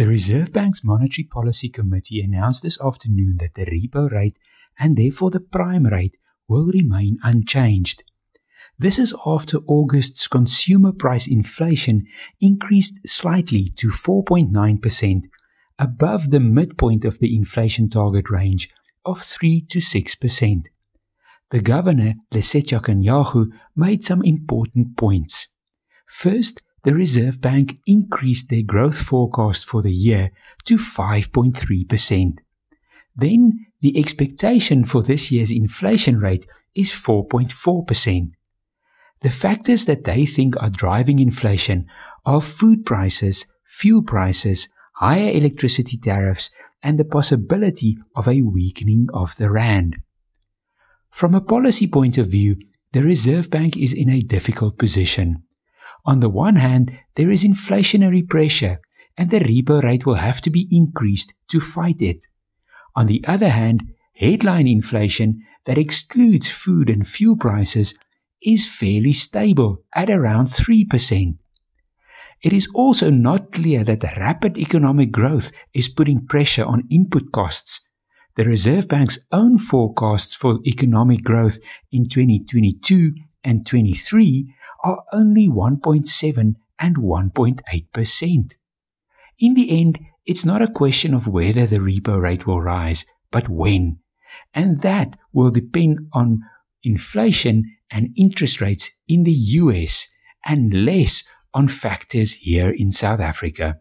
The Reserve Bank's Monetary Policy Committee announced this afternoon that the repo rate and therefore the prime rate will remain unchanged. This is after August's consumer price inflation increased slightly to 4.9%, above the midpoint of the inflation target range of 3 to 6%. The governor, Lesetja Kganyago, made some important points. First, the Reserve Bank increased their growth forecast for the year to 5.3%. Then, the expectation for this year's inflation rate is 4.4%. The factors that they think are driving inflation are food prices, fuel prices, higher electricity tariffs, and the possibility of a weakening of the rand. From a policy point of view, the Reserve Bank is in a difficult position. On the one hand, there is inflationary pressure, and the repo rate will have to be increased to fight it. On the other hand, headline inflation that excludes food and fuel prices is fairly stable at around 3%. It is also not clear that the rapid economic growth is putting pressure on input costs. The Reserve Bank's own forecasts for economic growth in 2022 and 23 are only 1.7 and 1.8%. In the end, it's not a question of whether the repo rate will rise, but when. And that will depend on inflation and interest rates in the US and less on factors here in South Africa.